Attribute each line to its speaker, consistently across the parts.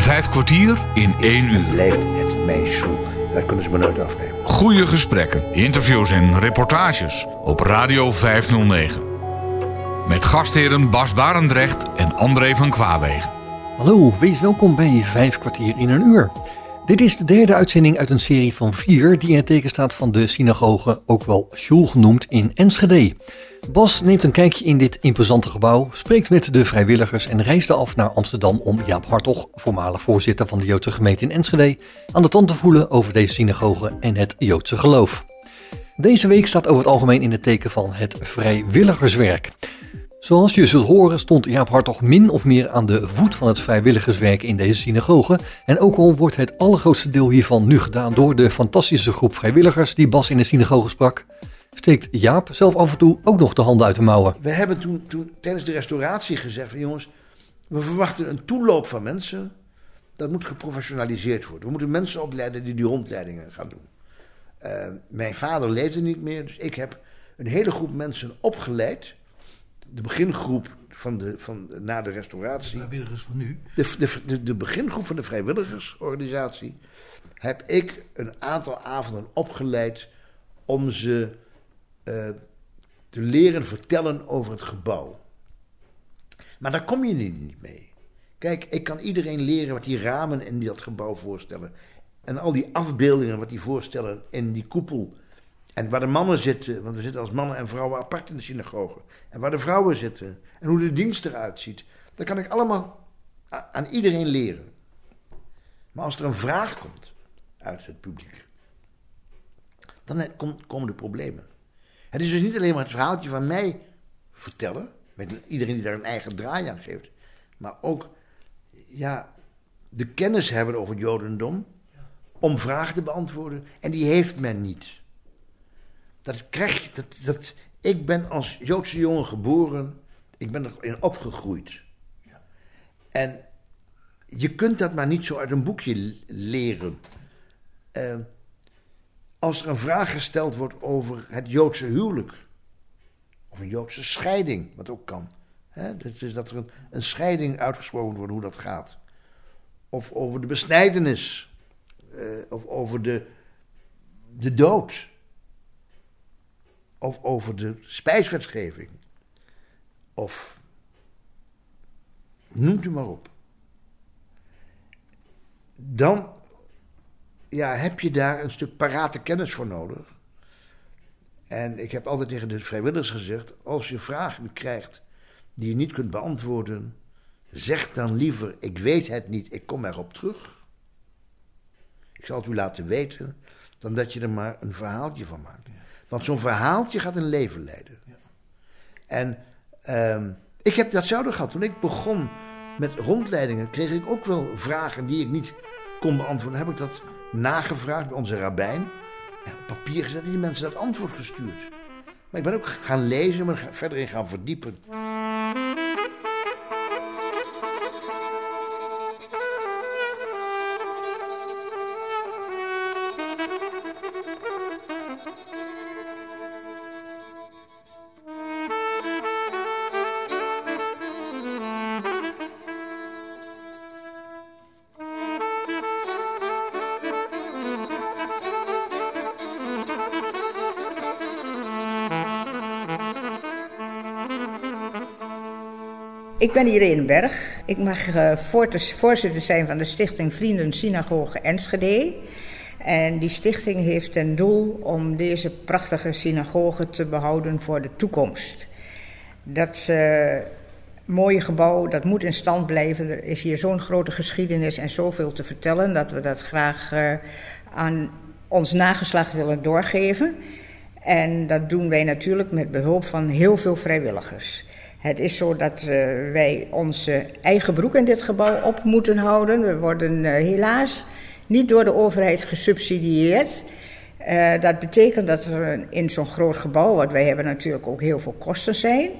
Speaker 1: Vijf kwartier in één uur.
Speaker 2: Blijft het mijn show. Dat kunnen ze me nooit afnemen.
Speaker 1: Goede gesprekken, interviews en reportages op Radio 509. Met gastheren Bas Barendrecht en André van Kwaabegen.
Speaker 3: Hallo, wees welkom bij Vijf kwartier in een uur. Dit is de derde uitzending uit een serie van vier die in het teken staat van de synagoge, ook wel Sjoel genoemd, in Enschede. Bas neemt een kijkje in dit imposante gebouw, spreekt met de vrijwilligers en reisde af naar Amsterdam om Jaap Hartog, voormalig voorzitter van de Joodse gemeente in Enschede, aan de tand te voelen over deze synagoge en het Joodse geloof. Deze week staat over het algemeen in het teken van het vrijwilligerswerk. Zoals je zult horen stond Jaap Hartog min of meer aan de voet van het vrijwilligerswerk in deze synagoge. En ook al wordt het allergrootste deel hiervan nu gedaan door de fantastische groep vrijwilligers die Bas in de synagoge sprak, steekt Jaap zelf af en toe ook nog de handen uit de mouwen.
Speaker 2: We hebben toen, toen tijdens de restauratie gezegd: van, jongens, we verwachten een toeloop van mensen. Dat moet geprofessionaliseerd worden. We moeten mensen opleiden die die rondleidingen gaan doen. Uh, mijn vader leefde niet meer, dus ik heb een hele groep mensen opgeleid. De begingroep van de, van, na de restauratie.
Speaker 4: De vrijwilligers van nu.
Speaker 2: De, de, de, de begingroep van de vrijwilligersorganisatie. Heb ik een aantal avonden opgeleid om ze te leren vertellen over het gebouw. Maar daar kom je niet mee. Kijk, ik kan iedereen leren wat die ramen in dat gebouw voorstellen. En al die afbeeldingen wat die voorstellen in die koepel. En waar de mannen zitten, want we zitten als mannen en vrouwen apart in de synagoge. En waar de vrouwen zitten. En hoe de dienst eruit ziet. Dat kan ik allemaal aan iedereen leren. Maar als er een vraag komt uit het publiek, dan komen de problemen. Het is dus niet alleen maar het verhaaltje van mij vertellen, met iedereen die daar een eigen draai aan geeft, maar ook ja, de kennis hebben over het Jodendom om vragen te beantwoorden. En die heeft men niet. Dat krijg je, dat, dat, ik ben als Joodse jongen geboren, ik ben erin opgegroeid. En je kunt dat maar niet zo uit een boekje leren. Uh, als er een vraag gesteld wordt over het Joodse huwelijk. Of een Joodse scheiding, wat ook kan. He, dus dat er een, een, scheiding uitgesproken wordt, hoe dat gaat. Of over de besnijdenis. Uh, of over de, de dood. Of over de spijswetgeving. Of noemt u maar op. Dan ja, heb je daar een stuk parate kennis voor nodig. En ik heb altijd tegen de vrijwilligers gezegd: als je vragen krijgt die je niet kunt beantwoorden, zeg dan liever: ik weet het niet, ik kom erop terug. Ik zal het u laten weten, dan dat je er maar een verhaaltje van maakt. Want zo'n verhaaltje gaat een leven leiden. En um, ik heb datzelfde gehad. Toen ik begon met rondleidingen, kreeg ik ook wel vragen die ik niet kon beantwoorden. heb ik dat nagevraagd bij onze rabbijn. En op papier gezet die mensen dat antwoord gestuurd. Maar ik ben ook gaan lezen, maar verder in gaan verdiepen.
Speaker 5: Ik ben Irene Berg. Ik mag uh, voorzitter zijn van de stichting Vrienden Synagoge Enschede. En die stichting heeft ten doel om deze prachtige synagoge te behouden voor de toekomst. Dat uh, mooie gebouw, dat moet in stand blijven. Er is hier zo'n grote geschiedenis en zoveel te vertellen... dat we dat graag uh, aan ons nageslacht willen doorgeven. En dat doen wij natuurlijk met behulp van heel veel vrijwilligers... Het is zo dat uh, wij onze eigen broek in dit gebouw op moeten houden. We worden uh, helaas niet door de overheid gesubsidieerd. Uh, dat betekent dat er in zo'n groot gebouw, wat wij hebben natuurlijk ook heel veel kosten zijn.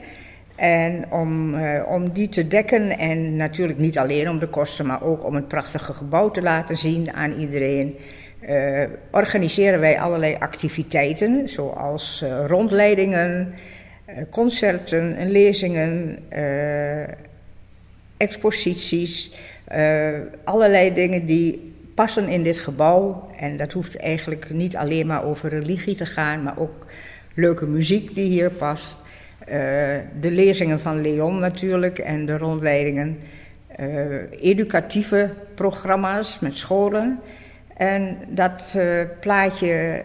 Speaker 5: En om, om die te dekken en natuurlijk niet alleen om de kosten, maar ook om het prachtige gebouw te laten zien aan iedereen, organiseren wij allerlei activiteiten, zoals rondleidingen, eh, concerten en lezingen, uh, exposities,
Speaker 6: allerlei dingen die passen in dit gebouw. En dat hoeft eigenlijk niet alleen maar over religie te gaan, maar ook leuke muziek die hier past. de lezingen van Leon natuurlijk en de rondleidingen. educatieve programma's met scholen. En dat plaatje,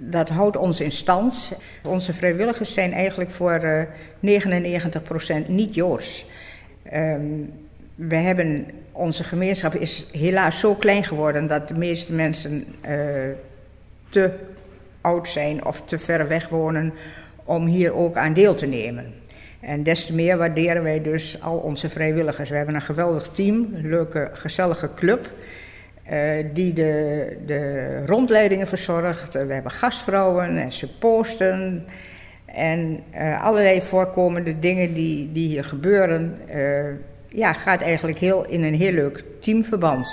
Speaker 6: dat houdt ons in stand. Onze vrijwilligers zijn eigenlijk voor uh, 99% niet Joods. Um, we hebben, onze gemeenschap is helaas zo klein geworden dat de meeste mensen te oud zijn of te ver weg wonen om hier ook aan deel te nemen. En des te meer waarderen wij dus al onze vrijwilligers. We hebben een geweldig team, een leuke, gezellige club. Uh, die de, de, rondleidingen verzorgt. we hebben gastvrouwen en ze posten. En uh, allerlei voorkomende dingen die, die hier gebeuren. Ja, gaat eigenlijk heel, in een heel leuk teamverband.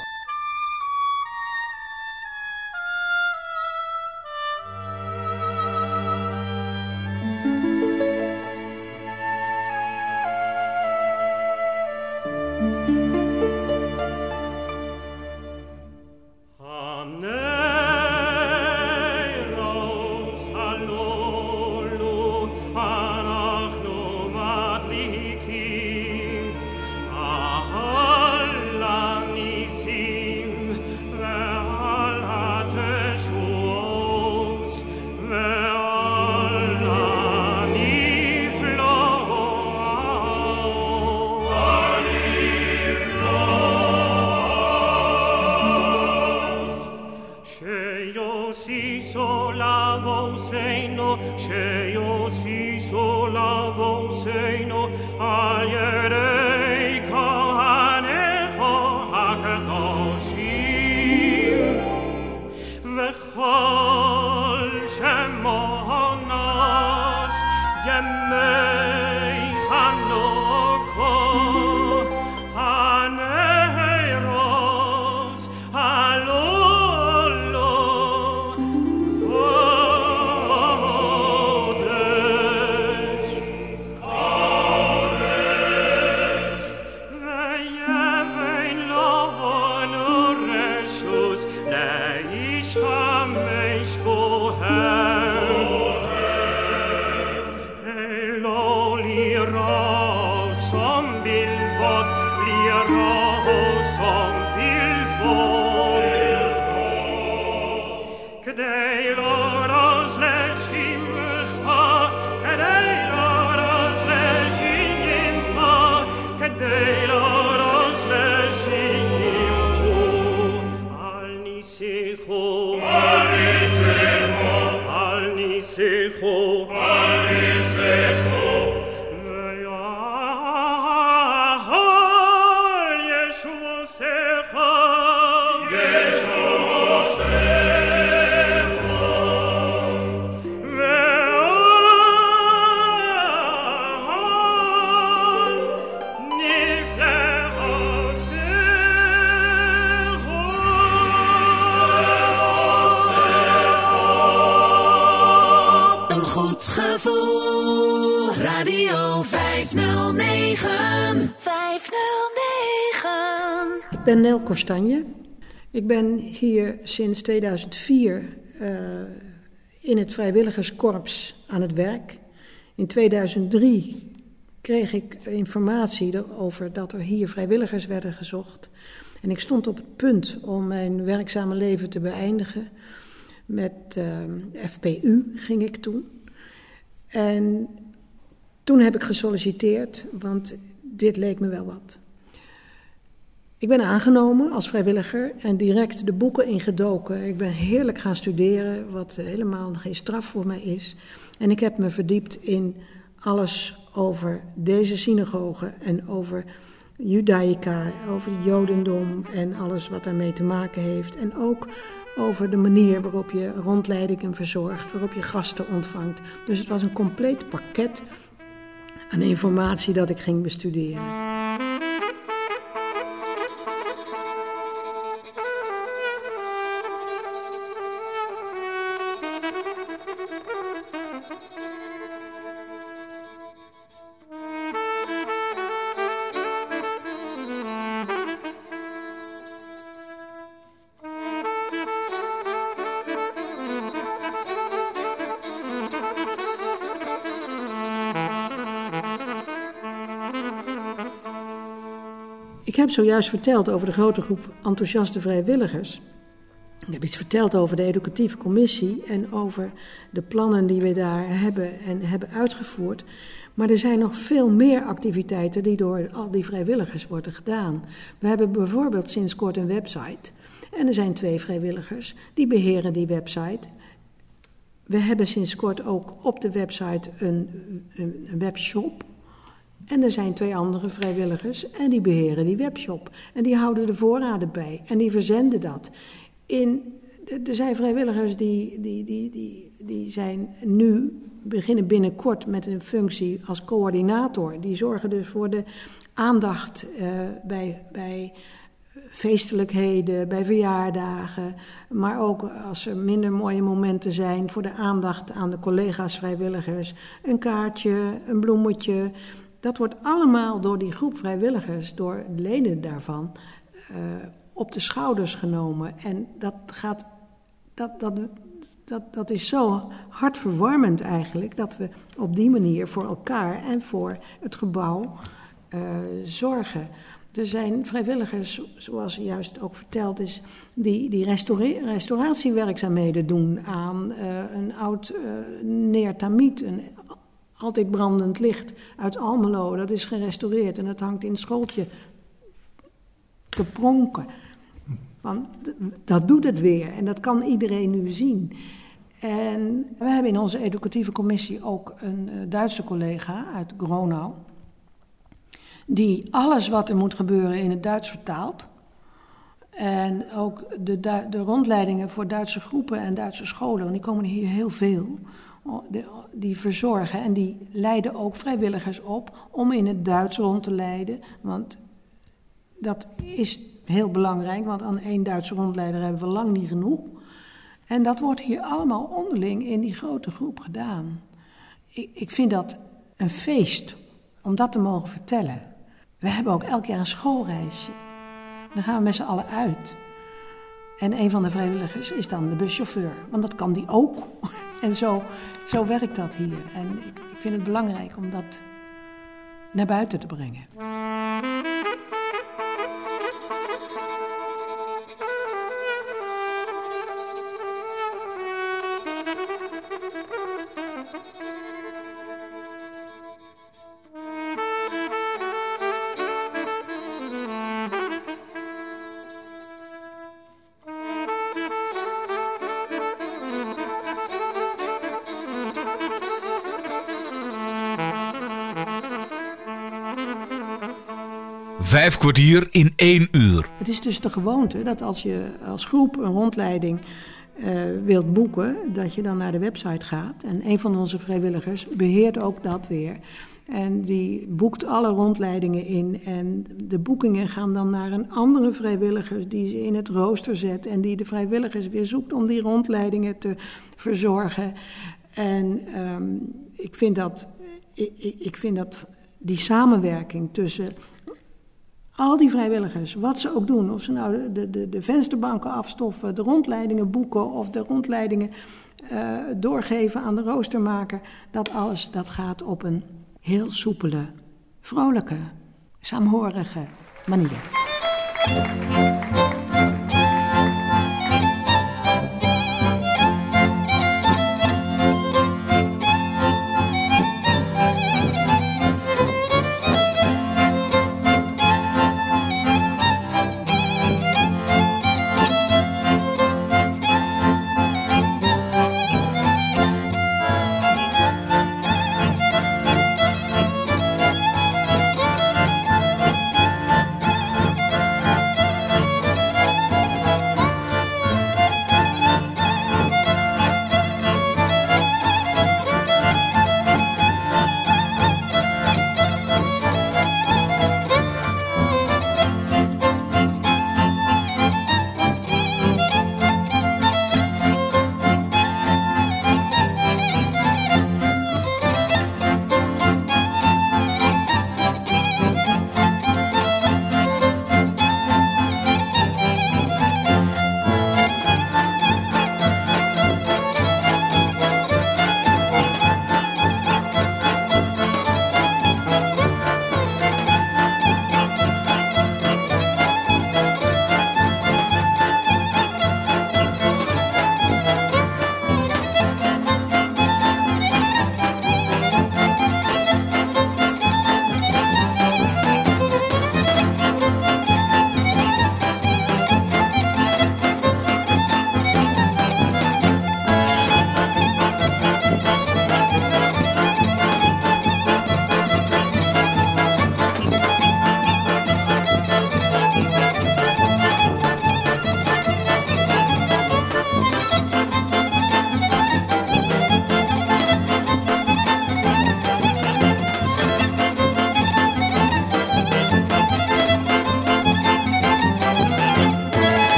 Speaker 7: Kostanje. Ik ben hier sinds 2004 uh, eh, in het vrijwilligerskorps aan het werk. In 2003 kreeg ik informatie over dat er hier vrijwilligers werden gezocht. En ik stond op het punt om mijn werkzame leven te beëindigen. Met uh, eh, FPU ging ik toen. En toen heb ik gesolliciteerd, want dit leek me wel wat. Ik ben aangenomen als vrijwilliger en direct de boeken ingedoken. Ik ben heerlijk gaan studeren, wat helemaal geen straf voor mij is. En ik heb me verdiept in alles over deze synagoge en over Judaica, over Jodendom en alles wat daarmee te maken heeft. En ook over de manier waarop je rondleidingen verzorgt, waarop je gasten ontvangt. Dus het was een compleet pakket aan informatie dat ik ging bestuderen. Heb zojuist verteld over de grote groep enthousiaste vrijwilligers. Ik heb iets verteld over de educatieve commissie en over de plannen die we daar hebben en hebben uitgevoerd. Maar er zijn nog veel meer activiteiten die door al die vrijwilligers worden gedaan. We hebben bijvoorbeeld sinds kort een website. En er zijn twee vrijwilligers die beheren die website. We hebben sinds kort ook op de website een, een, een webshop. En er zijn twee andere vrijwilligers en die beheren die webshop. En die houden de voorraden bij en die verzenden dat. In, er zijn vrijwilligers die, die, die, die, die zijn nu, beginnen binnenkort met een functie als coördinator. Die zorgen dus voor de aandacht uh, bij, bij feestelijkheden, bij verjaardagen, maar ook als er minder mooie momenten zijn voor de aandacht aan de collega's vrijwilligers. Een kaartje, een bloemetje. Dat wordt allemaal door die groep vrijwilligers, door leden daarvan, uh, op de schouders genomen. En dat gaat. Dat, dat, dat, dat is zo hartverwarmend eigenlijk, dat we op die manier voor elkaar en voor het gebouw uh, zorgen. Er zijn vrijwilligers, zoals juist ook verteld is, die, die restauratiewerkzaamheden doen aan uh, een oud uh, neertamiet, een altijd brandend licht uit Almelo. Dat is gerestaureerd en het hangt in het schooltje te pronken. Want dat doet het weer en dat kan iedereen nu zien. En we hebben in onze educatieve commissie ook een uh, Duitse collega uit Gronau die alles wat er moet gebeuren in het Duits vertaalt. En ook de, de rondleidingen voor Duitse groepen en Duitse scholen, want die komen hier heel veel, die verzorgen en die leiden ook vrijwilligers op om in het Duits rond te leiden. Want dat is heel belangrijk, want aan één Duitse rondleider hebben we lang niet genoeg. En dat wordt hier allemaal onderling in die grote groep gedaan. Ik, ik vind dat een feest om dat te mogen vertellen. We hebben ook elk jaar een schoolreisje. Dan gaan we met z'n allen uit. En een van de vrijwilligers is dan de buschauffeur, want dat kan die ook. En zo, zo werkt dat hier. En ik, ik vind het belangrijk om dat naar buiten te brengen.
Speaker 1: Kwartier in één uur.
Speaker 7: Het is dus de gewoonte dat als je als groep een rondleiding uh, wilt boeken, dat je dan naar de website gaat. En een van onze vrijwilligers beheert ook dat weer. En die boekt alle rondleidingen in. En de boekingen gaan dan naar een andere vrijwilliger die ze in het rooster zet. En die de vrijwilligers weer zoekt om die rondleidingen te verzorgen. En um, ik, vind dat, ik, ik vind dat die samenwerking tussen al die vrijwilligers, wat ze ook doen, of ze nou de, de, de vensterbanken afstoffen, de rondleidingen boeken of de rondleidingen uh, doorgeven aan de roostermaker, dat alles dat gaat op een heel soepele, vrolijke, saamhorige manier.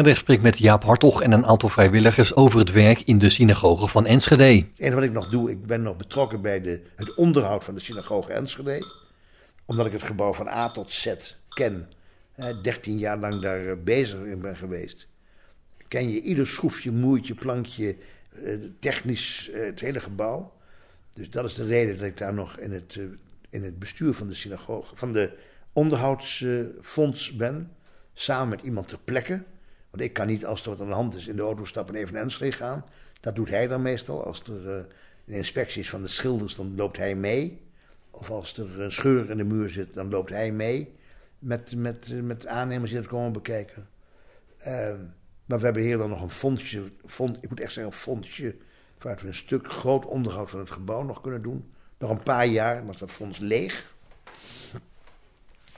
Speaker 3: Baarder spreekt met Jaap Hartog en een aantal vrijwilligers over het werk in de synagoge van Enschede.
Speaker 2: En wat ik nog doe, ik ben nog betrokken bij de, het onderhoud van de synagoge Enschede. Omdat ik het gebouw van A tot Z ken. 13 jaar lang daar eh, bezig in ben geweest. Ken je ieder schroefje, moertje, plankje, eh, technisch eh, het hele gebouw. Dus dat is de reden dat ik daar nog in het, in het bestuur van de synagoge, van de onderhoudsfonds ben. Samen met iemand ter plekke. Want ik kan niet, als er wat aan de hand is, in de auto stappen en even naar Enschede gaan. Dat doet hij dan meestal. Als er een inspectie is van de schilders, dan loopt hij mee. Of als er een scheur in de muur zit, dan loopt hij mee. Met, met, met aannemers die het komen bekijken. Uh, maar we hebben hier dan nog een fondsje. Fond, ik moet echt zeggen, een fondsje. Waaruit we een stuk groot onderhoud van het gebouw nog kunnen doen. Nog een paar jaar, is dat fonds leeg.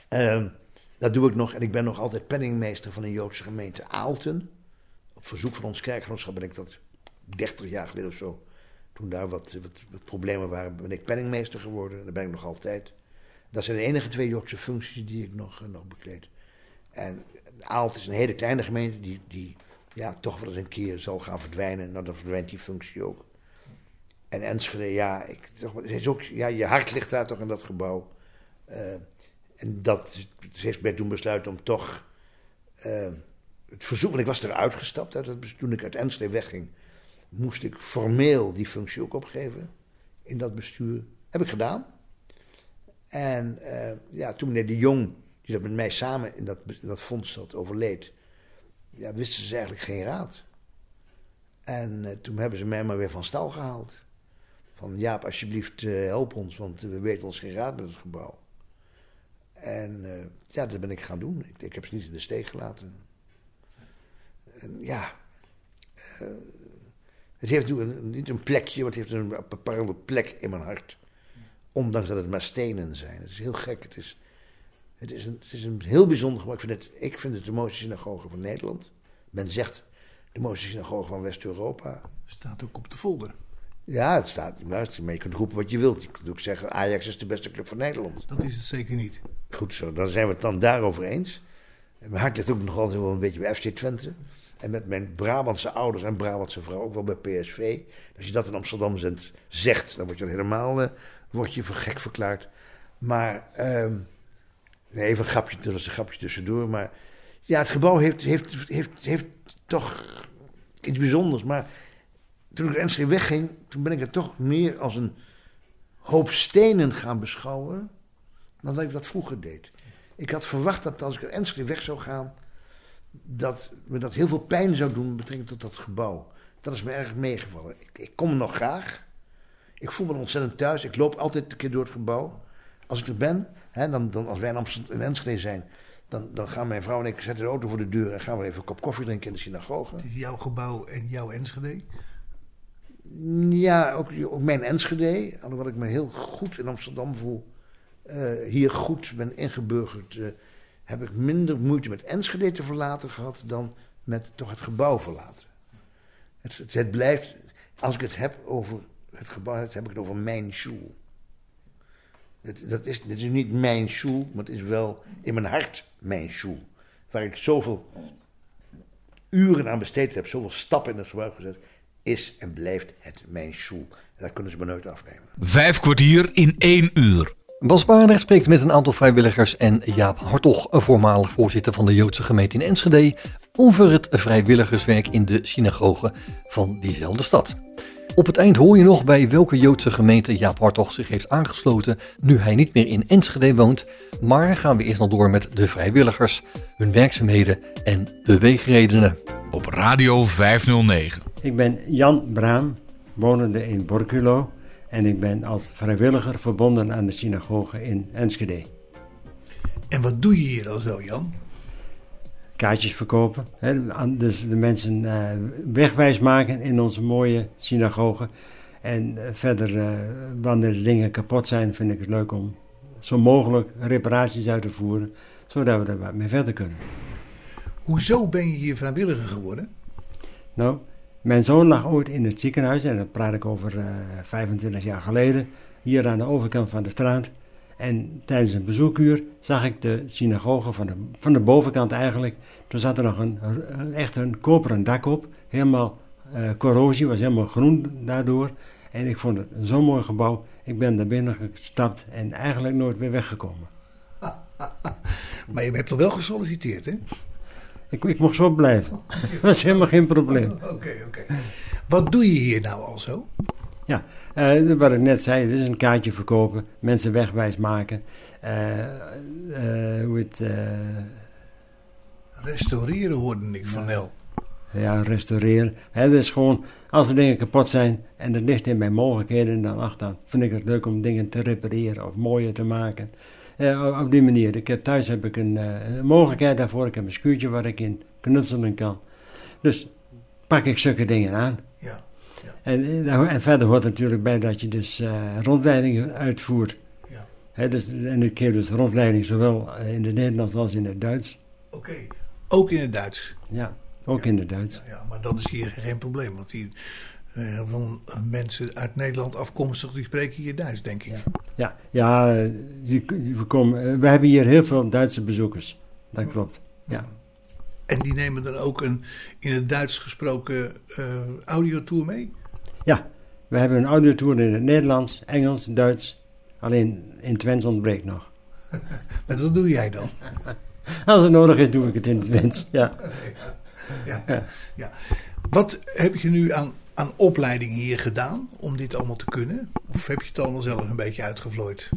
Speaker 2: Uh, dat doe ik nog en ik ben nog altijd penningmeester van een Joodse gemeente Aalten. Op verzoek van ons kerkgenootschap ben ik dat 30 jaar geleden of zo. Toen daar wat, wat, problemen waren, ben ik penningmeester geworden. En dat ben ik nog altijd. Dat zijn de enige twee Joodse functies die ik nog, nog bekleed. En Aalten is een hele kleine gemeente die, die ja, toch wel eens een keer zal gaan verdwijnen. Nou, dan verdwijnt die functie ook. En Enschede, ja, ik, toch, is ook, ja, je hart ligt daar toch in dat gebouw. Uh, en dat heeft mij toen besluiten om toch uh, het verzoek, want ik was eruit gestapt uit het, toen ik uit Enschede wegging, moest ik formeel die functie ook opgeven in dat bestuur. Heb ik gedaan. En uh, ja, toen meneer De Jong, die dat met mij samen in dat, dat fonds zat, overleed, ja, wisten ze eigenlijk geen raad. En uh, toen hebben ze mij maar weer van stal gehaald. Van Jaap, alsjeblieft, help ons, want we weten ons geen raad met het gebouw. En uh, ja, dat ben ik gaan doen. Ik, ik, heb ze niet in de steek gelaten. En ja, uh, het heeft een, niet een plekje, maar het heeft een bepaalde plek in mijn hart. Ondanks dat het maar stenen zijn. Het is heel gek. Het is, het is, een, het is een heel bijzonder gebouw. Ik vind het, ik vind het de mooiste synagoge van Nederland. Men zegt de mooiste synagoge van West-Europa.
Speaker 4: Staat ook op de folder.
Speaker 2: Ja, het staat. Luister, maar je kunt roepen wat je wilt. Je kunt ook zeggen: Ajax is de beste club van Nederland.
Speaker 4: Dat is het zeker niet.
Speaker 2: Goed zo, dan zijn we het dan daarover eens. En mijn hart ligt ook nog altijd wel een beetje bij FC Twente. En met mijn Brabantse ouders en Brabantse vrouw ook wel bij PSV. Als je dat in Amsterdam zegt, dan word je helemaal uh, word je voor gek verklaard. Maar, uh, nee, even een grapje, dat was een grapje tussendoor. Maar ja, het gebouw heeft, heeft, heeft, heeft toch iets bijzonders. Maar toen ik Enschede wegging, toen ben ik het toch meer als een hoop stenen gaan beschouwen dan dat ik dat vroeger deed. Ik had verwacht dat als ik er Enschede weg zou gaan, dat me dat heel veel pijn zou doen met betrekking tot dat gebouw. Dat is me erg meegevallen. Ik, ik kom er nog graag. Ik voel me ontzettend thuis. Ik loop altijd een keer door het gebouw. Als ik er ben, hè, dan, dan, als wij in Amsterdam in Enschede zijn, dan, dan gaan mijn vrouw en ik zetten de auto voor de deur en gaan we even een kop koffie drinken in de synagoge.
Speaker 4: Het is jouw gebouw en jouw Enschede?
Speaker 2: Ja, ook, mijn Enschede. Alhoewel ik me heel goed in Amsterdam voel uh, hier goed ben ingeburgerd, uh, heb ik minder moeite met Enschede te verlaten gehad dan met toch het gebouw verlaten. Het, het, blijft, als ik het heb over het gebouw, heb ik het over mijn school. Dat, dat is, is niet mijn school, maar het is wel in mijn hart mijn school. Waar ik zoveel uren aan besteed heb, zoveel stappen in het gebouw gezet, is en blijft het mijn school. Daar kunnen ze me nooit afnemen.
Speaker 1: Vijf kwartier in één uur.
Speaker 3: Bas Baarder spreekt met een aantal vrijwilligers en Jaap Hartog, voormalig voorzitter van de Joodse gemeente in Enschede, over het vrijwilligerswerk in de synagoge van diezelfde stad. Op het eind hoor je nog bij welke Joodse gemeente Jaap Hartog zich heeft aangesloten nu hij niet meer in Enschede woont, maar gaan we eerst nog door met de vrijwilligers, hun werkzaamheden en beweegredenen.
Speaker 1: Op Radio 509.
Speaker 8: Ik ben Jan Braam, wonende in Borculo en ik ben als vrijwilliger verbonden aan de synagoge in Enschede.
Speaker 4: En wat doe je hier al zo, Jan?
Speaker 8: Kaartjes verkopen. Hè? Dus de mensen uh, wegwijs maken in onze mooie synagoge. En uh, verder, uh, wanneer dingen kapot zijn, vind ik het leuk om zo mogelijk reparaties uit te voeren. Zodat we er wat mee verder kunnen.
Speaker 4: Hoezo ben je hier vrijwilliger geworden?
Speaker 8: Nou, mijn zoon lag ooit in het ziekenhuis, en dat praat ik over uh, eh, 25 jaar geleden, hier aan de overkant van de straat. En tijdens een bezoekuur zag ik de synagoge van de, van de bovenkant eigenlijk. Toen zat er nog een, een- echt een koperen dak op. Helemaal eh, corrosie, was helemaal groen daardoor. En ik vond het zo'n mooi gebouw. Ik ben daar binnen gestapt en eigenlijk nooit weer weggekomen.
Speaker 4: Maar je hebt toch wel gesolliciteerd, hè?
Speaker 8: Ik, ik mocht zo blijven. Dat was helemaal geen probleem.
Speaker 4: Oké, oké. Wat doe je hier nou al zo?
Speaker 8: Ja, eh, wat ik net zei, het is een kaartje verkopen, mensen wegwijs maken. eh, eh, hoe het,
Speaker 4: Restaureren hoorde ik van Nel.
Speaker 8: ja, restaureren. Dat is gewoon, als er dingen kapot zijn en het ligt in mijn mogelijkheden, dan, ach, dan vind ik het leuk om dingen te repareren of mooier te maken. Eh, op- die manier. Ik heb, thuis heb ik een, eh, een mogelijkheid daarvoor. Ik heb een schuurtje waar ik in knutselen kan. Dus pak ik zulke dingen aan.
Speaker 4: Ja.
Speaker 8: En, eh, en verder hoort natuurlijk bij dat je dus rondleidingen uitvoert.
Speaker 4: Ja.
Speaker 8: Dus, en ik geef dus rondleiding zowel in het Nederlands als in het Duits.
Speaker 4: Oké. Ook in het Duits.
Speaker 8: Ja, ook in het Duits.
Speaker 4: Ja, maar dat is hier geen probleem. Want hier eh, van mensen uit Nederland afkomstig, die spreken hier Duits, denk ik.
Speaker 8: Ja, ja eh, die, die- we, komen, eh, we hebben hier heel veel Duitse bezoekers. Dat klopt. Ja.
Speaker 4: En die nemen dan ook een in het Duits gesproken eh audiotour mee?
Speaker 8: ja, we hebben een audiotour in het Nederlands, Engels, Duits. Alleen in Twents ontbreekt nog.
Speaker 4: Maar dat doe jij dan.
Speaker 8: Als het nodig is, doe ik het in het Twents. Ja.
Speaker 4: Ja. Ja. Wat heb je nu aan, aan opleiding hier gedaan om dit allemaal te kunnen? Of heb je het allemaal zelf een beetje uitgevlooid?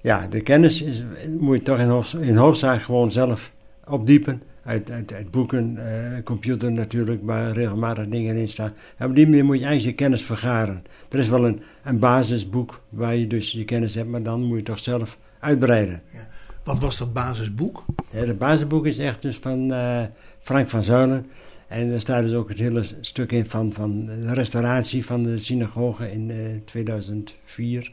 Speaker 8: Ja, de kennis is, moet je toch in, hoofd, in hoofdzaak gewoon zelf opdiepen. Uit, uit, uit boeken, eh, computer natuurlijk, waar regelmatig dingen in staan. En op die manier moet je eigenlijk je kennis vergaren. Er is wel een, een basisboek waar je dus je kennis hebt, maar dan moet je toch zelf uitbreiden.
Speaker 4: Wat was dat basisboek?
Speaker 8: Ja, het basisboek is echt dus van eh, Frank van Zuilen. En er staat dus ook het hele stuk in van, van de restauratie van de synagoge in eh, 2004.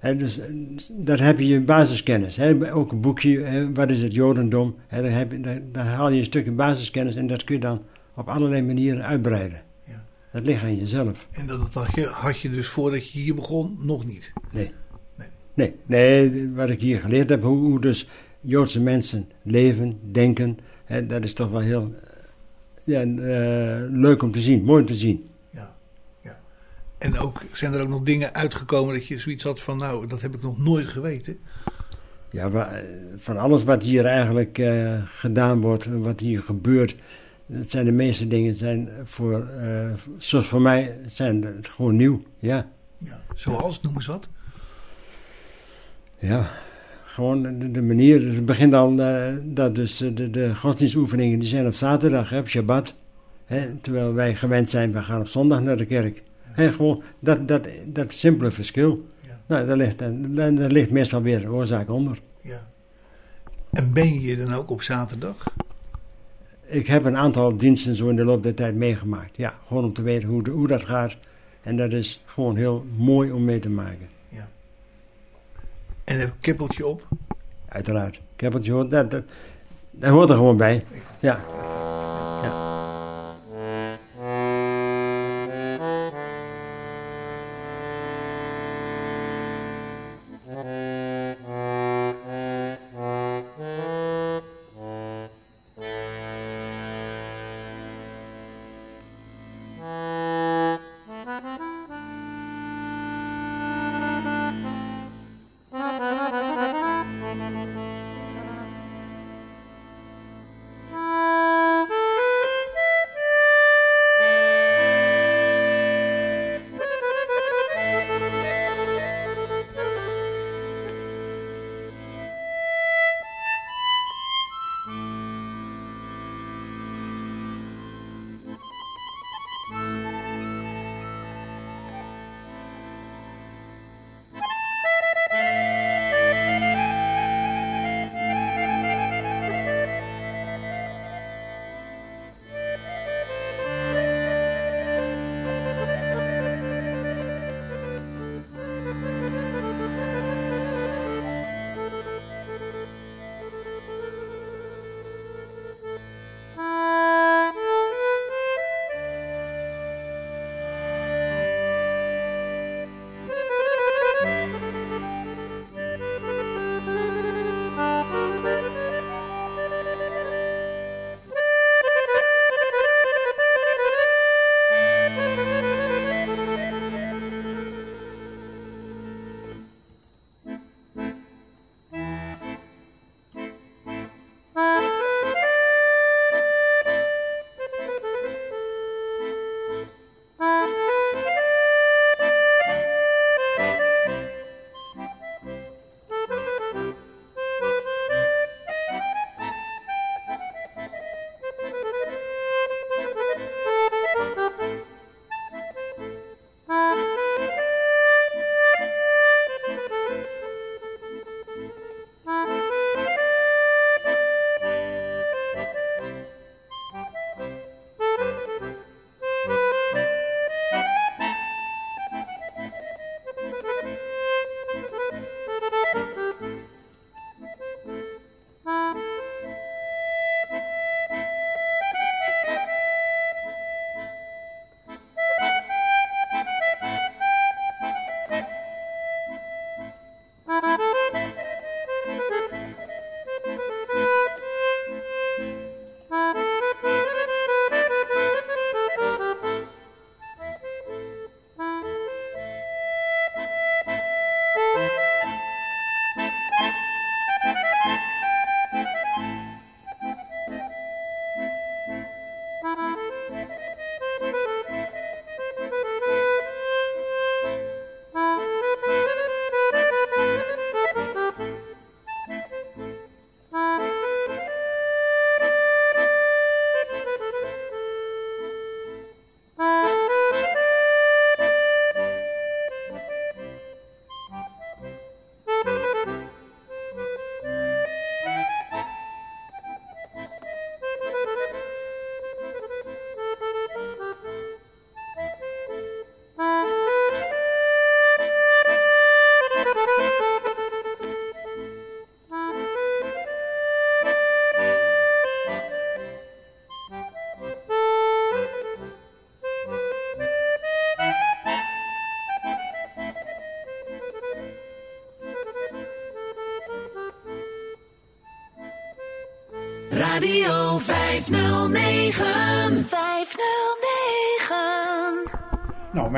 Speaker 8: En dus, eh, daar heb je je basiskennis. Hè. Ook een boekje, hè, wat is het Jodendom? Hè, daar, heb je, daar, daar haal je een stukje basiskennis en dat kun je dan op allerlei manieren uitbreiden.
Speaker 4: Ja.
Speaker 8: Dat ligt aan jezelf.
Speaker 4: En dat had je, had je dus voordat je hier begon nog niet.
Speaker 8: Nee.
Speaker 4: Nee.
Speaker 8: Nee, nee wat ik hier geleerd heb, hoe, hoe dus Joodse mensen leven, denken, hè, dat is toch wel heel ja, eh, leuk om te zien, mooi om te zien.
Speaker 4: Ja. ja. En ook, zijn er ook nog dingen uitgekomen dat je zoiets had van, nou, dat heb ik nog nooit geweten.
Speaker 8: Ja, eh, van alles wat hier eigenlijk eh, gedaan wordt, en wat hier gebeurt, dat zijn de meeste dingen zijn voor, zoals voor mij, zijn het gewoon nieuw. Ja,
Speaker 4: Ja. Zoals, noem eens wat.
Speaker 8: ja. Gewoon de, de manier, het begint al eh, dat dus eh, de, de godsdienstoefeningen die zijn op zaterdag, hè, op Shabbat. Hè, terwijl wij gewend zijn, we gaan op zondag naar de kerk. Hè, gewoon dat, dat, dat simpele verschil.
Speaker 4: Ja.
Speaker 8: Nou, daar ligt, daar, daar ligt meestal weer de oorzaak onder.
Speaker 4: Ja. En ben je dan ook op zaterdag?
Speaker 8: Ik heb een aantal diensten zo in de loop der tijd meegemaakt. Ja, gewoon om te weten hoe, de- hoe dat gaat. En dat is gewoon heel mooi om mee te maken.
Speaker 4: En een kippeltje op?
Speaker 8: Uiteraard. Het gehoord, dat, dat, dat hoort er gewoon bij. Ja.
Speaker 9: Radio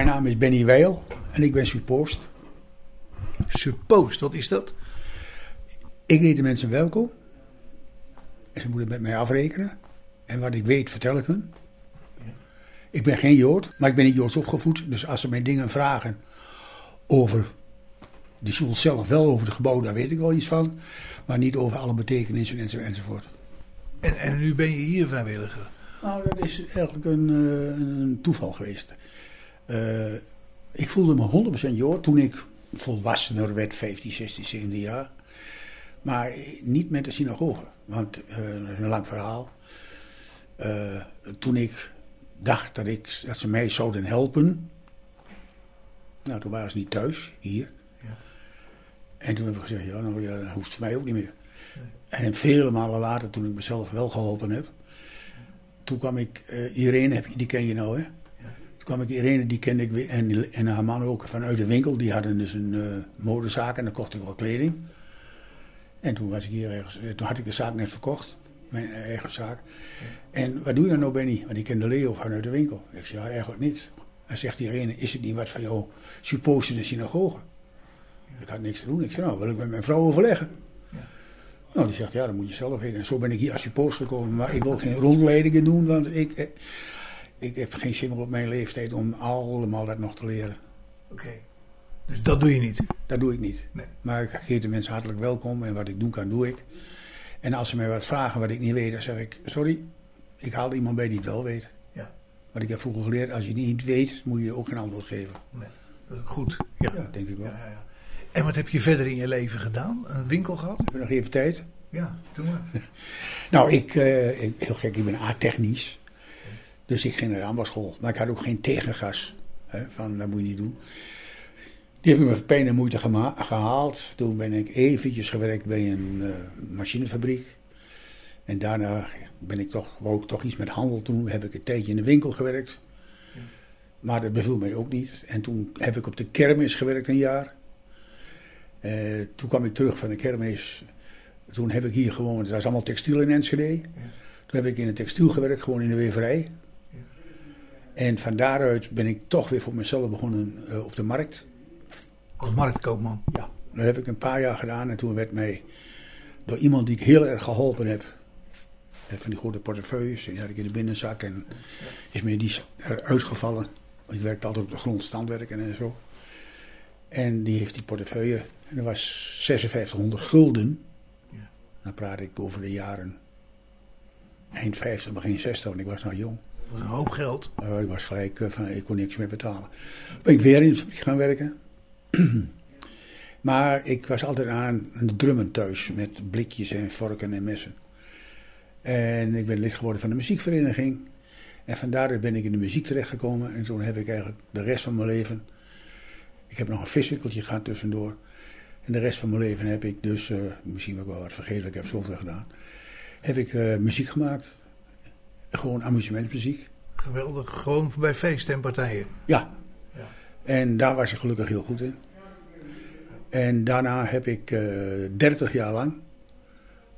Speaker 10: mijn naam is Benny Weil en ik ben suppost.
Speaker 4: Suppost, wat is dat?
Speaker 10: Ik heet de mensen welkom. En ze moeten met mij afrekenen. En wat ik weet, vertel ik hun. Ik ben geen Jood, maar ik ben niet Joods opgevoed. Dus als ze mij dingen vragen over de school zelf, wel over het gebouw, daar weet ik wel iets van. Maar niet over alle betekenissen enzo- enzovoort.
Speaker 4: En, en nu ben je hier vrijwilliger.
Speaker 10: Nou, dat is eigenlijk een, eh, een toeval geweest. Eh, ik voelde me 100% Jood toen ik volwassener werd, 15, 16, 17 jaar. Maar niet met de synagoge. Want, eh, dat is een lang verhaal. Eh, toen ik dacht dat, ik, dat ze mij zouden helpen. Nou, toen waren ze niet thuis, hier. En toen heb ik gezegd, ja, nou ja, dat hoeft voor mij ook niet meer. En vele malen later, toen ik mezelf wel geholpen heb. Toen kwam ik, eh, Irene, die ken je nou hè? Toen kwam ik Irene, die kende ik weer, en, en haar man ook vanuit de winkel. Die hadden dus een eh, modezaak en dan kocht ik wel kleding. En toen was ik hier ergens, eh, toen had ik de zaak net verkocht, mijn eigen zaak. En wat doe je dan nou, Benny? Want ik kende Leo vanuit de winkel. Ik zei, ja, eigenlijk niet. En zegt Irene, is het niet wat van jou suppost in de synagoge? Ik had niks te doen. Ik zei, nou, wil ik met mijn vrouw overleggen? Nou, die zegt, ja, dat moet je zelf weten. En zo ben ik hier als suppost gekomen. Maar ik wil geen rondleidingen doen, want ik, eh, ik heb geen zin meer op mijn leeftijd om allemaal dat nog te leren.
Speaker 4: Oké. Dus dat doe je niet?
Speaker 10: Dat doe ik niet.
Speaker 4: Nee.
Speaker 10: Maar ik geef de mensen hartelijk welkom en wat ik doen kan, doe ik. En als ze mij wat vragen wat ik niet weet, dan zeg ik, sorry, ik haal iemand bij die het wel weet.
Speaker 4: Ja.
Speaker 10: Want ik heb vroeger geleerd, als je het niet weet, moet je ook geen antwoord geven.
Speaker 4: Nee. Dat is goed. Ja.
Speaker 10: Ja, denk ik wel.
Speaker 4: Ja, ja, ja. En wat heb je verder in je leven gedaan? Een winkel gehad?
Speaker 10: Heb je nog even tijd?
Speaker 4: Ja, doe maar.
Speaker 10: Nou, ik, ik- heel gek, ik ben A-technisch. Dus ik ging naar de ambasschool. Maar ik had ook geen tegengas. Hè, van, dat moet je niet doen. Die heb ik met pijn en moeite gehaald. Toen ben ik eventjes gewerkt bij een eh, machinefabriek. En daarna ben ik toch, wou ik toch iets met handel doen. Heb ik een tijdje in de winkel gewerkt. Maar dat beviel mij ook niet. En toen heb ik op de kermis gewerkt een jaar. Eh, toen kwam ik terug van de kermis. Toen heb ik hier gewoond. Het was allemaal textiel in Enschede. Toen heb ik in het textiel gewerkt, gewoon in de weverij. En van daaruit ben ik toch weer voor mezelf begonnen eh, op de markt.
Speaker 4: Als marktkoopman.
Speaker 10: Ja, dat heb ik een paar jaar gedaan. En toen werd mij door iemand die ik heel erg geholpen heb. eh, Van die grote portefeuilles. Die had ik in de binnenzak. En is mij die eruit gevallen. Want ik werkte altijd op de grond standwerken en zo. En die heeft die portefeuille. En dat was 5600 gulden. Dan praat ik over de jaren eind 50, begin 60, want ik was nog jong.
Speaker 4: Is een hoop geld.
Speaker 10: Uh, ik was gelijk uh, van, ik kon niks meer betalen. Ben ik weer in de fabriek gaan werken. maar ik was altijd aan het drummen thuis met blikjes en vorken en messen. En ik ben lid geworden van de muziekvereniging. En vandaar ben ik in de muziek terechtgekomen. En toen heb ik eigenlijk de rest van mijn leven... Ik heb nog een viswinkeltje gehad tussendoor. En de rest van mijn leven heb ik dus... Uh, misschien ik wel wat vergeten, ik heb zoveel gedaan. Heb ik uh, muziek gemaakt. Gewoon amusementsmuziek.
Speaker 4: Geweldig, gewoon bij feesten en partijen.
Speaker 10: Ja. ja. En daar was ik gelukkig heel goed in. En daarna heb ik uh, 30 jaar lang,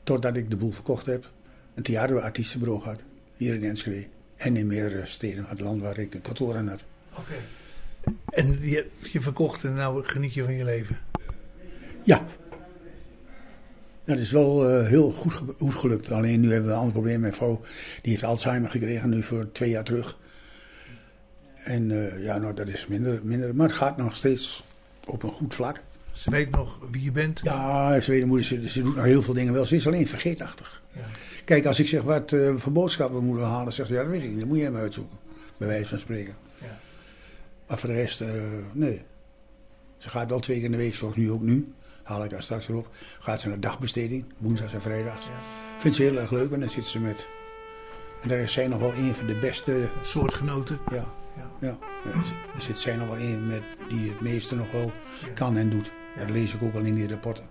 Speaker 10: totdat ik de boel verkocht heb, een theaterartiestenbureau gehad. Hier in Enschede. En in meerdere steden van het land waar ik een kantoor aan had.
Speaker 4: Oké. Okay. En je, je verkocht en nou geniet je van je leven?
Speaker 10: Ja. Dat is wel uh, heel goed, goed, gelukt. Alleen nu hebben we een ander probleem. Mijn vrouw die heeft Alzheimer gekregen nu voor twee jaar terug. En uh, ja, nou, dat is minder, minder. Maar het gaat nog steeds op een goed vlak.
Speaker 4: Ze weet nog wie je bent?
Speaker 10: Ja, ze, weet, moeder, ze, ze doet nog heel veel dingen wel. Ze is alleen vergeetachtig. Ja. Kijk, als ik zeg wat uh, voor boodschappen moeten halen, zegt ze ja, dat weet ik niet. Dat moet jij maar uitzoeken. Bij wijze van spreken. Ja. Maar voor de rest, nee. Ze gaat wel twee keer in de week, zoals nu ook nu haal ik daar straks erop. Gaat ze naar dagbesteding, woensdags en vrijdags. Ja. Vindt ze heel erg leuk en dan zit ze met. En daar is zij nog wel een van de beste.
Speaker 4: Soortgenoten.
Speaker 10: Ja. ja. ja. Er zit zij nog wel een met die het meeste nog wel ja. kan en doet. Dat lees ik ook al in die rapporten.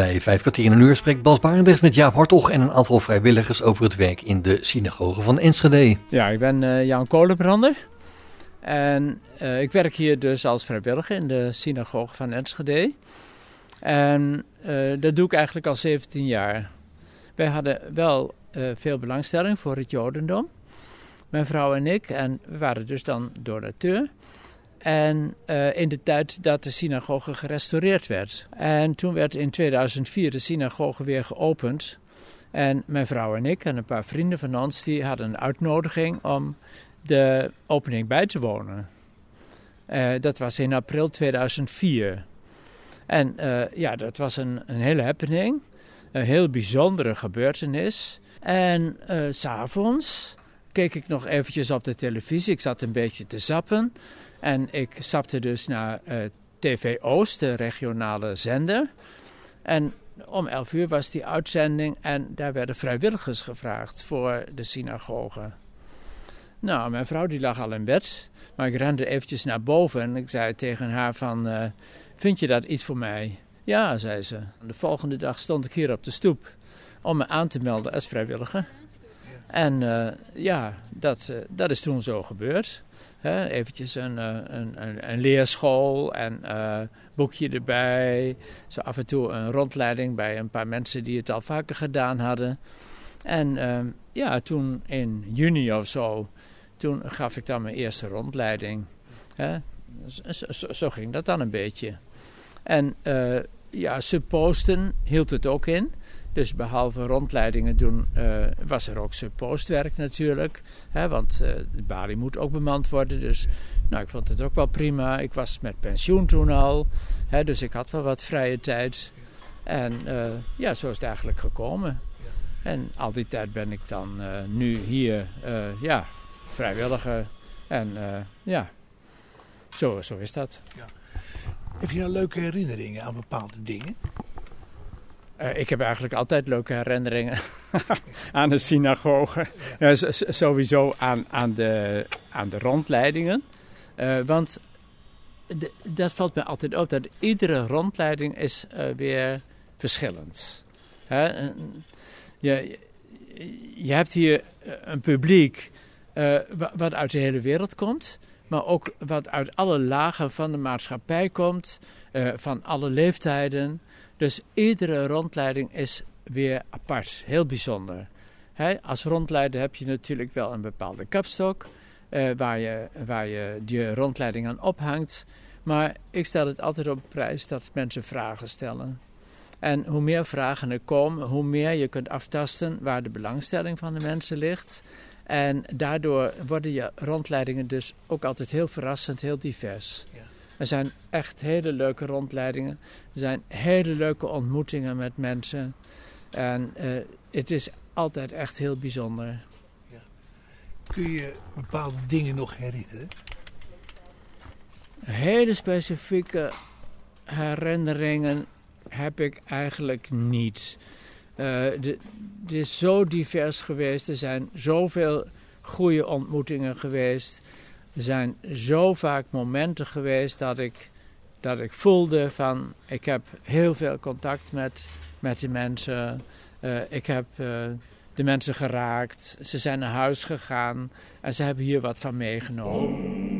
Speaker 3: Bij vijf kwartier in een uur spreekt Bas Barendrecht met Jaap Hartog en een aantal vrijwilligers over het werk in de synagoge van Enschede.
Speaker 11: Ja, ik ben uh, Jan Kolenbrander en uh, ik werk hier dus als vrijwilliger in de synagoge van Enschede. En uh, dat doe ik eigenlijk al 17 jaar. Wij hadden wel veel belangstelling voor het Jodendom, mijn vrouw en ik, en we waren dus dan donateur. En uh, in de tijd dat de synagoge gerestaureerd werd. En toen werd in 2004 de synagoge weer geopend. En mijn vrouw en ik en een paar vrienden van ons die hadden een uitnodiging om de opening bij te wonen. Uh, dat was in april 2004. En uh, ja, dat was een, een hele happening. Een heel bijzondere gebeurtenis. En s s'avonds keek ik nog eventjes op de televisie. Ik zat een beetje te zappen. En ik stapte dus naar uh, TV Oost, de regionale zender. En om 11 uur was die uitzending en daar werden vrijwilligers gevraagd voor de synagoge. Nou, mijn vrouw die lag al in bed, maar ik rende eventjes naar boven en ik zei tegen haar van, uh, vind je dat iets voor mij? Ja, zei ze. De volgende dag stond ik hier op de stoep om me aan te melden als vrijwilliger. En uh, ja, dat, dat is toen zo gebeurd. Hè, eventjes een, een, een, een, leerschool en uh, boekje erbij. Zo af en toe een rondleiding bij een paar mensen die het al vaker gedaan hadden. En uh, ja, toen in juni of zo, toen gaf ik dan mijn eerste rondleiding. Hè. Zo, zo, zo, ging dat dan een beetje. En uh, ja, subposten hield het ook in. Dus behalve rondleidingen doen, uh, was er ook postwerk natuurlijk. Hè, want uh, de balie moet ook bemand worden. Dus nou, ik vond het ook wel prima. Ik was met pensioen toen al. Hè, dus ik had wel wat vrije tijd. En uh, ja, zo is het eigenlijk gekomen. En al die tijd ben ik dan nu hier, ja, vrijwilliger. En ja, zo, zo is dat. Ja.
Speaker 4: Heb je nou leuke herinneringen aan bepaalde dingen?
Speaker 11: Uh, ik heb eigenlijk altijd leuke herinneringen aan de synagoge. Ja. sowieso aan, aan, de, aan de rondleidingen. Uh, want de, dat valt me altijd op, dat iedere rondleiding is uh, weer verschillend. Hè? Je, je hebt hier een publiek wat uit de hele wereld komt. Maar ook wat uit alle lagen van de maatschappij komt. van alle leeftijden. Dus iedere rondleiding is weer apart, heel bijzonder. als rondleider heb je natuurlijk wel een bepaalde kapstok uh, waar, je, waar je die rondleiding aan ophangt. Maar ik stel het altijd op prijs dat mensen vragen stellen. En hoe meer vragen er komen, hoe meer je kunt aftasten waar de belangstelling van de mensen ligt. En daardoor worden je rondleidingen dus ook altijd heel verrassend, heel divers. Er zijn echt hele leuke rondleidingen. Er zijn hele leuke ontmoetingen met mensen. En uh, het is altijd echt heel bijzonder. Ja.
Speaker 4: Kun je bepaalde dingen nog herinneren?
Speaker 11: Hele specifieke herinneringen heb ik eigenlijk niet. Uh, het is zo divers geweest. Er zijn zoveel goede ontmoetingen geweest. Er zijn zo vaak momenten geweest dat ik, dat ik voelde van ik heb heel veel contact met, met de mensen. Uh, ik heb uh, de mensen geraakt. Ze zijn naar huis gegaan en ze hebben hier wat van meegenomen.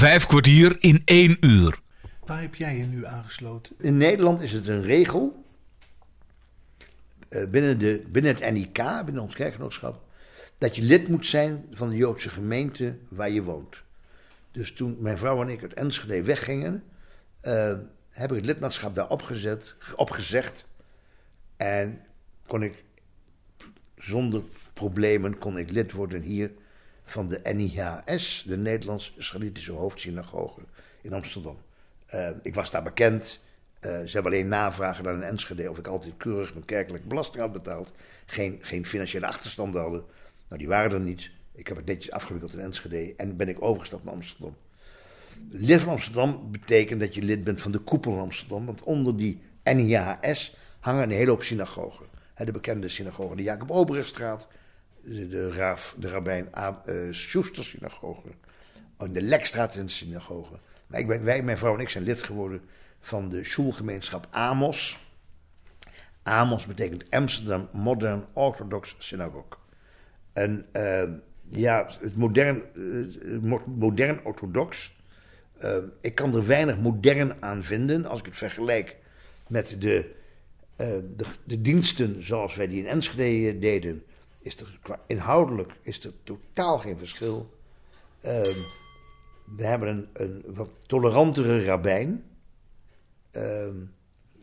Speaker 1: Vijf kwartier in één uur.
Speaker 4: Waar heb jij je nu aangesloten?
Speaker 2: In Nederland is het een regel. eh, binnen, de, binnen het NIK, binnen ons kerkgenootschap. dat je lid moet zijn van de Joodse gemeente waar je woont. Dus toen mijn vrouw en ik uit Enschede weggingen. eh, heb ik het lidmaatschap daar opgezet, opgezegd. En kon ik zonder problemen kon ik lid worden hier van de NIHS, de Nederlands-Israëlitische Hoofdsynagoge in Amsterdam. Eh, ik was daar bekend. Eh, ze hebben alleen navragen naar een Enschede of ik altijd keurig mijn kerkelijke belasting had betaald. Geen, geen financiële achterstanden hadden. Nou, die waren er niet. Ik heb het netjes afgewikkeld in Enschede en ben ik overgestapt naar Amsterdam. Lid van Amsterdam betekent dat je lid bent van de koepel van Amsterdam. Want onder die NIHS hangen een hele hoop synagogen. De bekende synagoge, de Jacob Obrechtstraat, de, de, Raaf, de Rabijn A- eh, Schuster synagoge, en de Lekstraat in de synagoge. Maar ik ben, wij, mijn vrouw en ik, zijn lid geworden van de Schulgemeenschap Amos. Amos betekent Amsterdam Modern Orthodox Synagogue. En eh, ja, het modern, eh, mo- modern orthodox. eh, ik kan er weinig modern aan vinden als ik het vergelijk met de, de, de diensten zoals wij die in Enschede deden. Is er, qua inhoudelijk is er totaal geen verschil. Ehm, we hebben een, een wat tolerantere rabbijn. Ehm,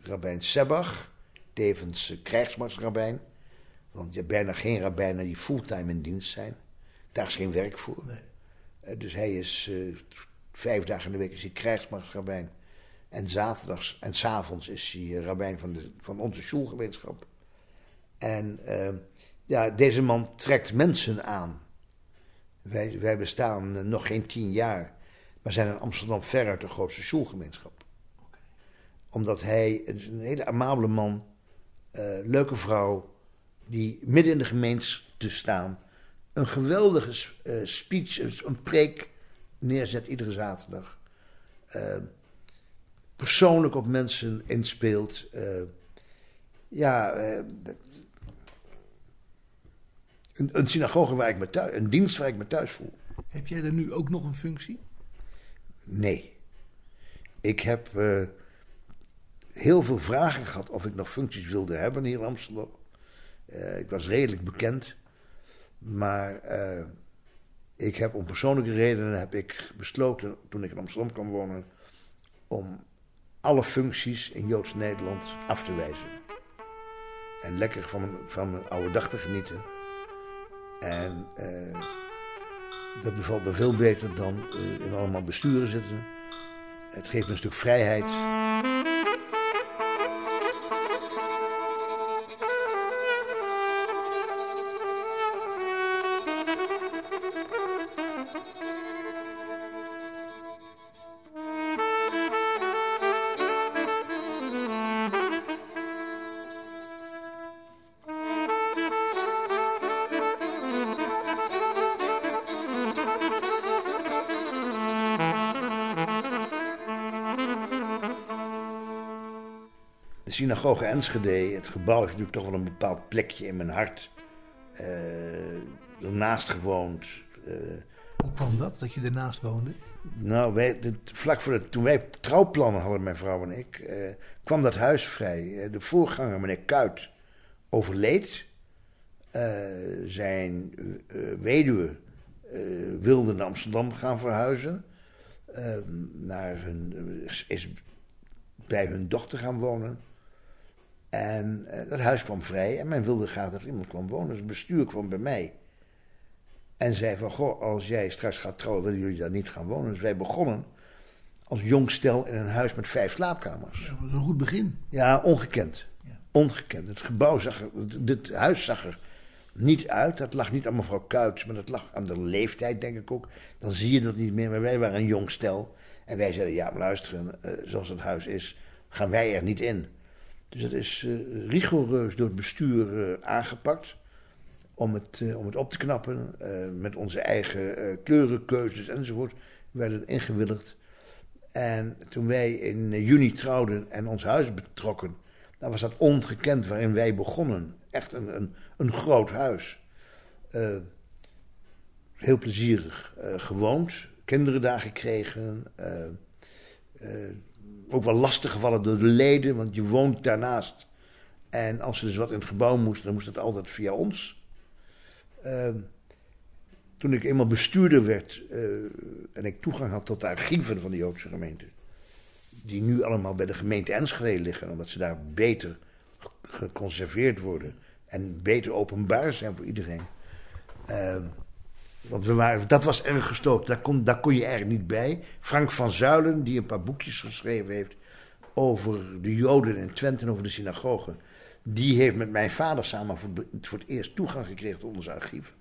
Speaker 2: rabbijn Sebach, tevens eh, krijgsmarsrabbijn. Want je hebt bijna geen rabbijnen die fulltime in dienst zijn. Daar is geen werk voor. Eh, dus hij is eh, vijf dagen in de week is hij krijgsmarsrabbijn. En zaterdags en s'avonds is hij rabbijn van, de, van onze schoolgemeenschap. En eh, ja, deze man trekt mensen aan. Wij, wij bestaan nog geen tien jaar, maar zijn in Amsterdam veruit de grootste schoolgemeenschap. Omdat hij, een hele amabele man, eh, leuke vrouw, die midden in de gemeente te staan, een geweldige eh, speech, een- preek neerzet iedere zaterdag. Eh, persoonlijk op mensen inspeelt. ja, een, een synagoge waar ik me thuis, een dienst waar ik me thuis voel.
Speaker 4: Heb jij daar nu ook nog een functie?
Speaker 2: Nee. Ik heb eh, heel veel vragen gehad of ik nog functies wilde hebben hier in Amsterdam. Eh, ik was redelijk bekend. Maar eh, ik heb om persoonlijke redenen heb ik besloten, toen ik in Amsterdam kwam wonen, om alle functies in Joods Nederland af te wijzen. En lekker van van mijn oude dag te genieten. En eh, dat bevalt me veel beter dan eh, in allemaal besturen zitten. Het geeft me een stuk vrijheid. De synagoge Enschede, het gebouw heeft natuurlijk toch wel een bepaald plekje in mijn hart. Eh ernaast gewoond. Eh,
Speaker 4: Hoe kwam dat, dat je ernaast woonde?
Speaker 2: nou, wij, vlak voor de, toen wij trouwplannen hadden, mijn vrouw en ik, eh, kwam dat huis vrij. De voorganger, meneer Kuit, overleed. Zijn weduwe wilde naar Amsterdam gaan verhuizen. Naar hun, is bij hun dochter gaan wonen. En eh, dat huis kwam vrij en men wilde graag dat er iemand kwam wonen. Dus het bestuur kwam bij mij. En zei van, goh, als jij straks gaat trouwen, willen jullie daar niet gaan wonen. Dus wij begonnen als jong stel in een huis met vijf slaapkamers.
Speaker 4: Dat was een goed begin.
Speaker 2: Ja, ongekend. Ongekend. Het gebouw zag er, het huis zag er niet uit. Dat lag niet aan mevrouw Kuits, maar dat lag aan de leeftijd, denk ik ook. Dan zie je dat niet meer. Maar wij waren een jong stel. En wij zeiden, ja, luisteren, eh, zoals het huis is, gaan wij er niet in. Dus dat is eh, rigoureus door het bestuur eh, aangepakt. Om het, eh, om het op te knappen. met onze eigen kleurenkeuzes enzovoort. werden ingewilligd. En toen wij in juni trouwden en ons huis betrokken, dan was dat ongekend waarin wij begonnen. Echt een, een, een groot huis. Heel plezierig gewoond. kinderen daar gekregen. Ook wel lastig gevallen door de leden, want je woont daarnaast. En als er dus wat in het gebouw moest, dan moest het altijd via ons. Eh, toen ik eenmaal bestuurder werd eh, en ik toegang had tot de archieven van de Joodse gemeente, die nu allemaal bij de gemeente Enschede liggen, omdat ze daar beter ge- geconserveerd worden en beter openbaar zijn voor iedereen. Eh, want we waren, dat was erg gestoord, daar kon, daar kon je eigenlijk niet bij. Frank van Zuilen, die een paar boekjes geschreven heeft over de Joden in Twente en over de synagogen, die heeft met mijn vader samen voor, het eerst toegang gekregen tot onze archieven.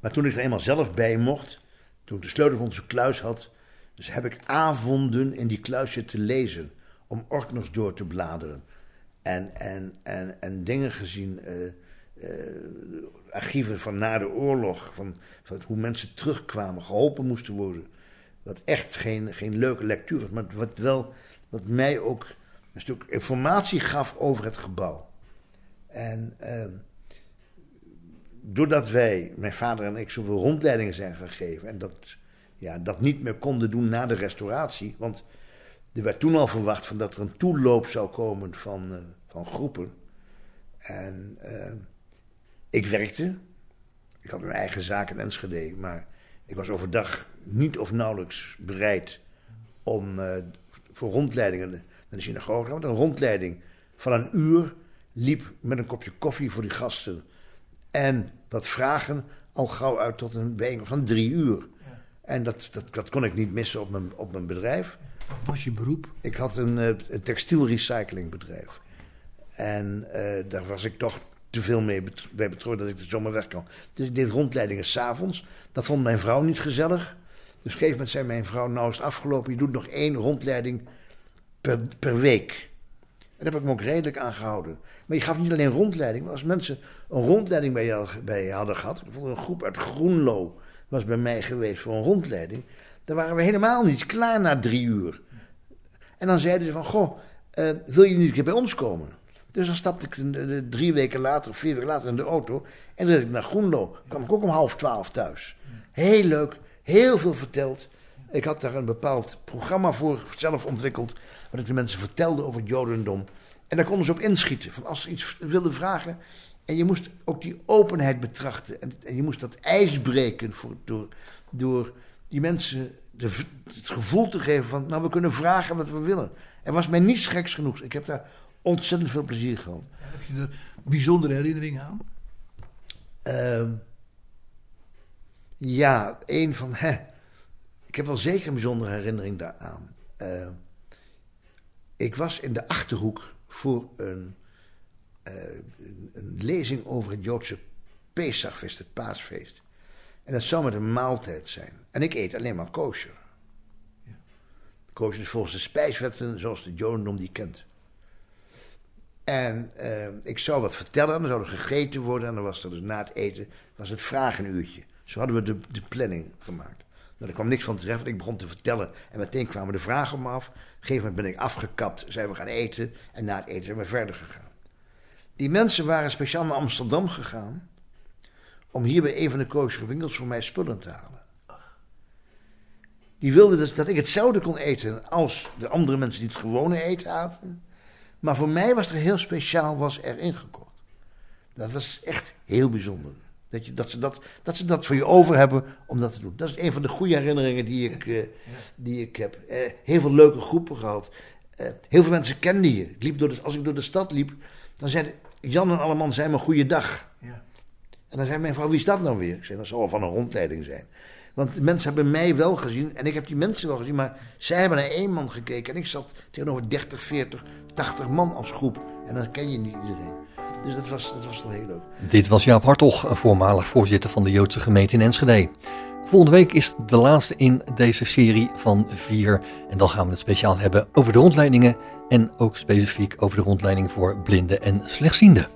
Speaker 2: Maar toen ik er eenmaal zelf bij mocht, toen ik de sleutel van onze kluis had, dus heb ik avonden in die kluisje te lezen, om ordners door te bladeren. En, en, en, en dingen gezien, eh, eh, archieven van na de oorlog, van, van hoe mensen terugkwamen, geholpen moesten worden. Wat echt geen, geen leuke lectuur was, maar wat wel, wat mij ook een stuk informatie gaf over het gebouw. En eh, doordat wij, mijn vader en ik, zoveel rondleidingen zijn gegeven en dat, ja, dat niet meer konden doen na de restauratie, want er werd toen al verwacht van dat er een toeloop zou komen van, eh, van groepen. En eh, ik werkte. Ik had mijn eigen zaak in Enschede, maar ik was overdag niet of nauwelijks bereid om eh, voor rondleidingen naar de synagoge te gaan. Want een rondleiding van een uur liep met een kopje koffie voor die gasten en wat vragen al gauw uit tot een bijeenkomst van drie uur. En dat, dat, dat kon ik niet missen op mijn, op mijn bedrijf.
Speaker 4: Wat was je beroep?
Speaker 2: Ik had een, eh, een textielrecyclingbedrijf. En eh, daar was ik toch te veel mee bet- bij betrokken dat ik het zomaar weg kan. Dus ik deed rondleidingen s'avonds. Dat vond mijn vrouw niet gezellig. Dus op een gegeven moment zei mijn vrouw, nou is afgelopen, je doet nog één rondleiding per, per week. En daar heb ik me ook redelijk aan gehouden. Maar je gaf niet alleen rondleiding, maar als mensen een rondleiding bij je, bij je hadden gehad, bijvoorbeeld een groep uit Groenlo was bij mij geweest voor een rondleiding, dan waren we helemaal niet klaar na drie uur. En dan zeiden ze van, goh, eh, wil je niet een keer bij ons komen? Dus dan stapte ik drie weken later of vier weken later in de auto en reed ik naar Groenlo. kwam ik ook om half twaalf thuis. Heel leuk, heel veel verteld. Ik had daar een bepaald programma voor zelf ontwikkeld, wat ik de mensen vertelde over het Jodendom. En daar konden ze op inschieten, van als ze iets wilden vragen. En je moest ook die openheid betrachten. En, je moest dat ijs breken voor, door, door die mensen de, het gevoel te geven van, nou we kunnen vragen wat we willen. Er was mij niets geks genoeg. Ik heb daar ontzettend veel plezier gehad.
Speaker 4: Heb je er bijzondere herinneringen aan?
Speaker 2: Ehm, ja, een van. Hè, ik heb wel zeker een bijzondere herinnering daaraan. Ehm, ik was in de achterhoek voor een, eh, een, lezing over het Joodse Pesachfeest, het paasfeest. En dat zou met een maaltijd zijn. En ik eet alleen maar kosher. Kosher is volgens de spijswetten zoals de Jodendom die kent. En eh, ik zou wat vertellen, en dan zou er gegeten worden. En dan was er dus na het eten was het vragenuurtje. Zo hadden we de, de planning gemaakt. Nou, kwam niks van terecht. want Ik begon te vertellen en meteen kwamen de vragen op me af. Op een gegeven moment ben ik afgekapt, zijn we gaan eten. En na het eten zijn we verder gegaan. Die mensen waren speciaal naar Amsterdam gegaan. om hier bij een van de koosjere winkels voor mij spullen te halen. Die wilden dus dat ik hetzelfde kon eten als de andere mensen die het gewone eten aten. Maar voor mij was er heel speciaal was er ingekocht. Dat was echt heel bijzonder. Dat, je, dat, ze dat, dat ze dat voor je over hebben om dat te doen. Dat is een van de goede herinneringen die ik, eh, die ik heb. Eh, heel veel leuke groepen gehad. Eh, heel veel mensen kenden je. Ik liep door de, als ik door de stad liep, dan zeiden Jan en Alleman zei me goeiedag.
Speaker 4: Ja.
Speaker 2: En dan zei mijn vrouw, wie is dat nou weer? Ik zei, dat zal wel van een rondleiding zijn. Want mensen hebben mij wel gezien en ik heb die mensen wel gezien, maar zij hebben naar één man gekeken. En ik zat tegenover 30, 40, 80 man als groep. En dan ken je niet iedereen. Dus dat was, dat was wel heel leuk.
Speaker 3: Dit was Jaap Hartog, voormalig voorzitter van de Joodse gemeente in Enschede. Volgende week is de laatste in deze serie van vier. En dan gaan we het speciaal hebben over de rondleidingen. En ook specifiek over de rondleiding voor blinden en slechtzienden.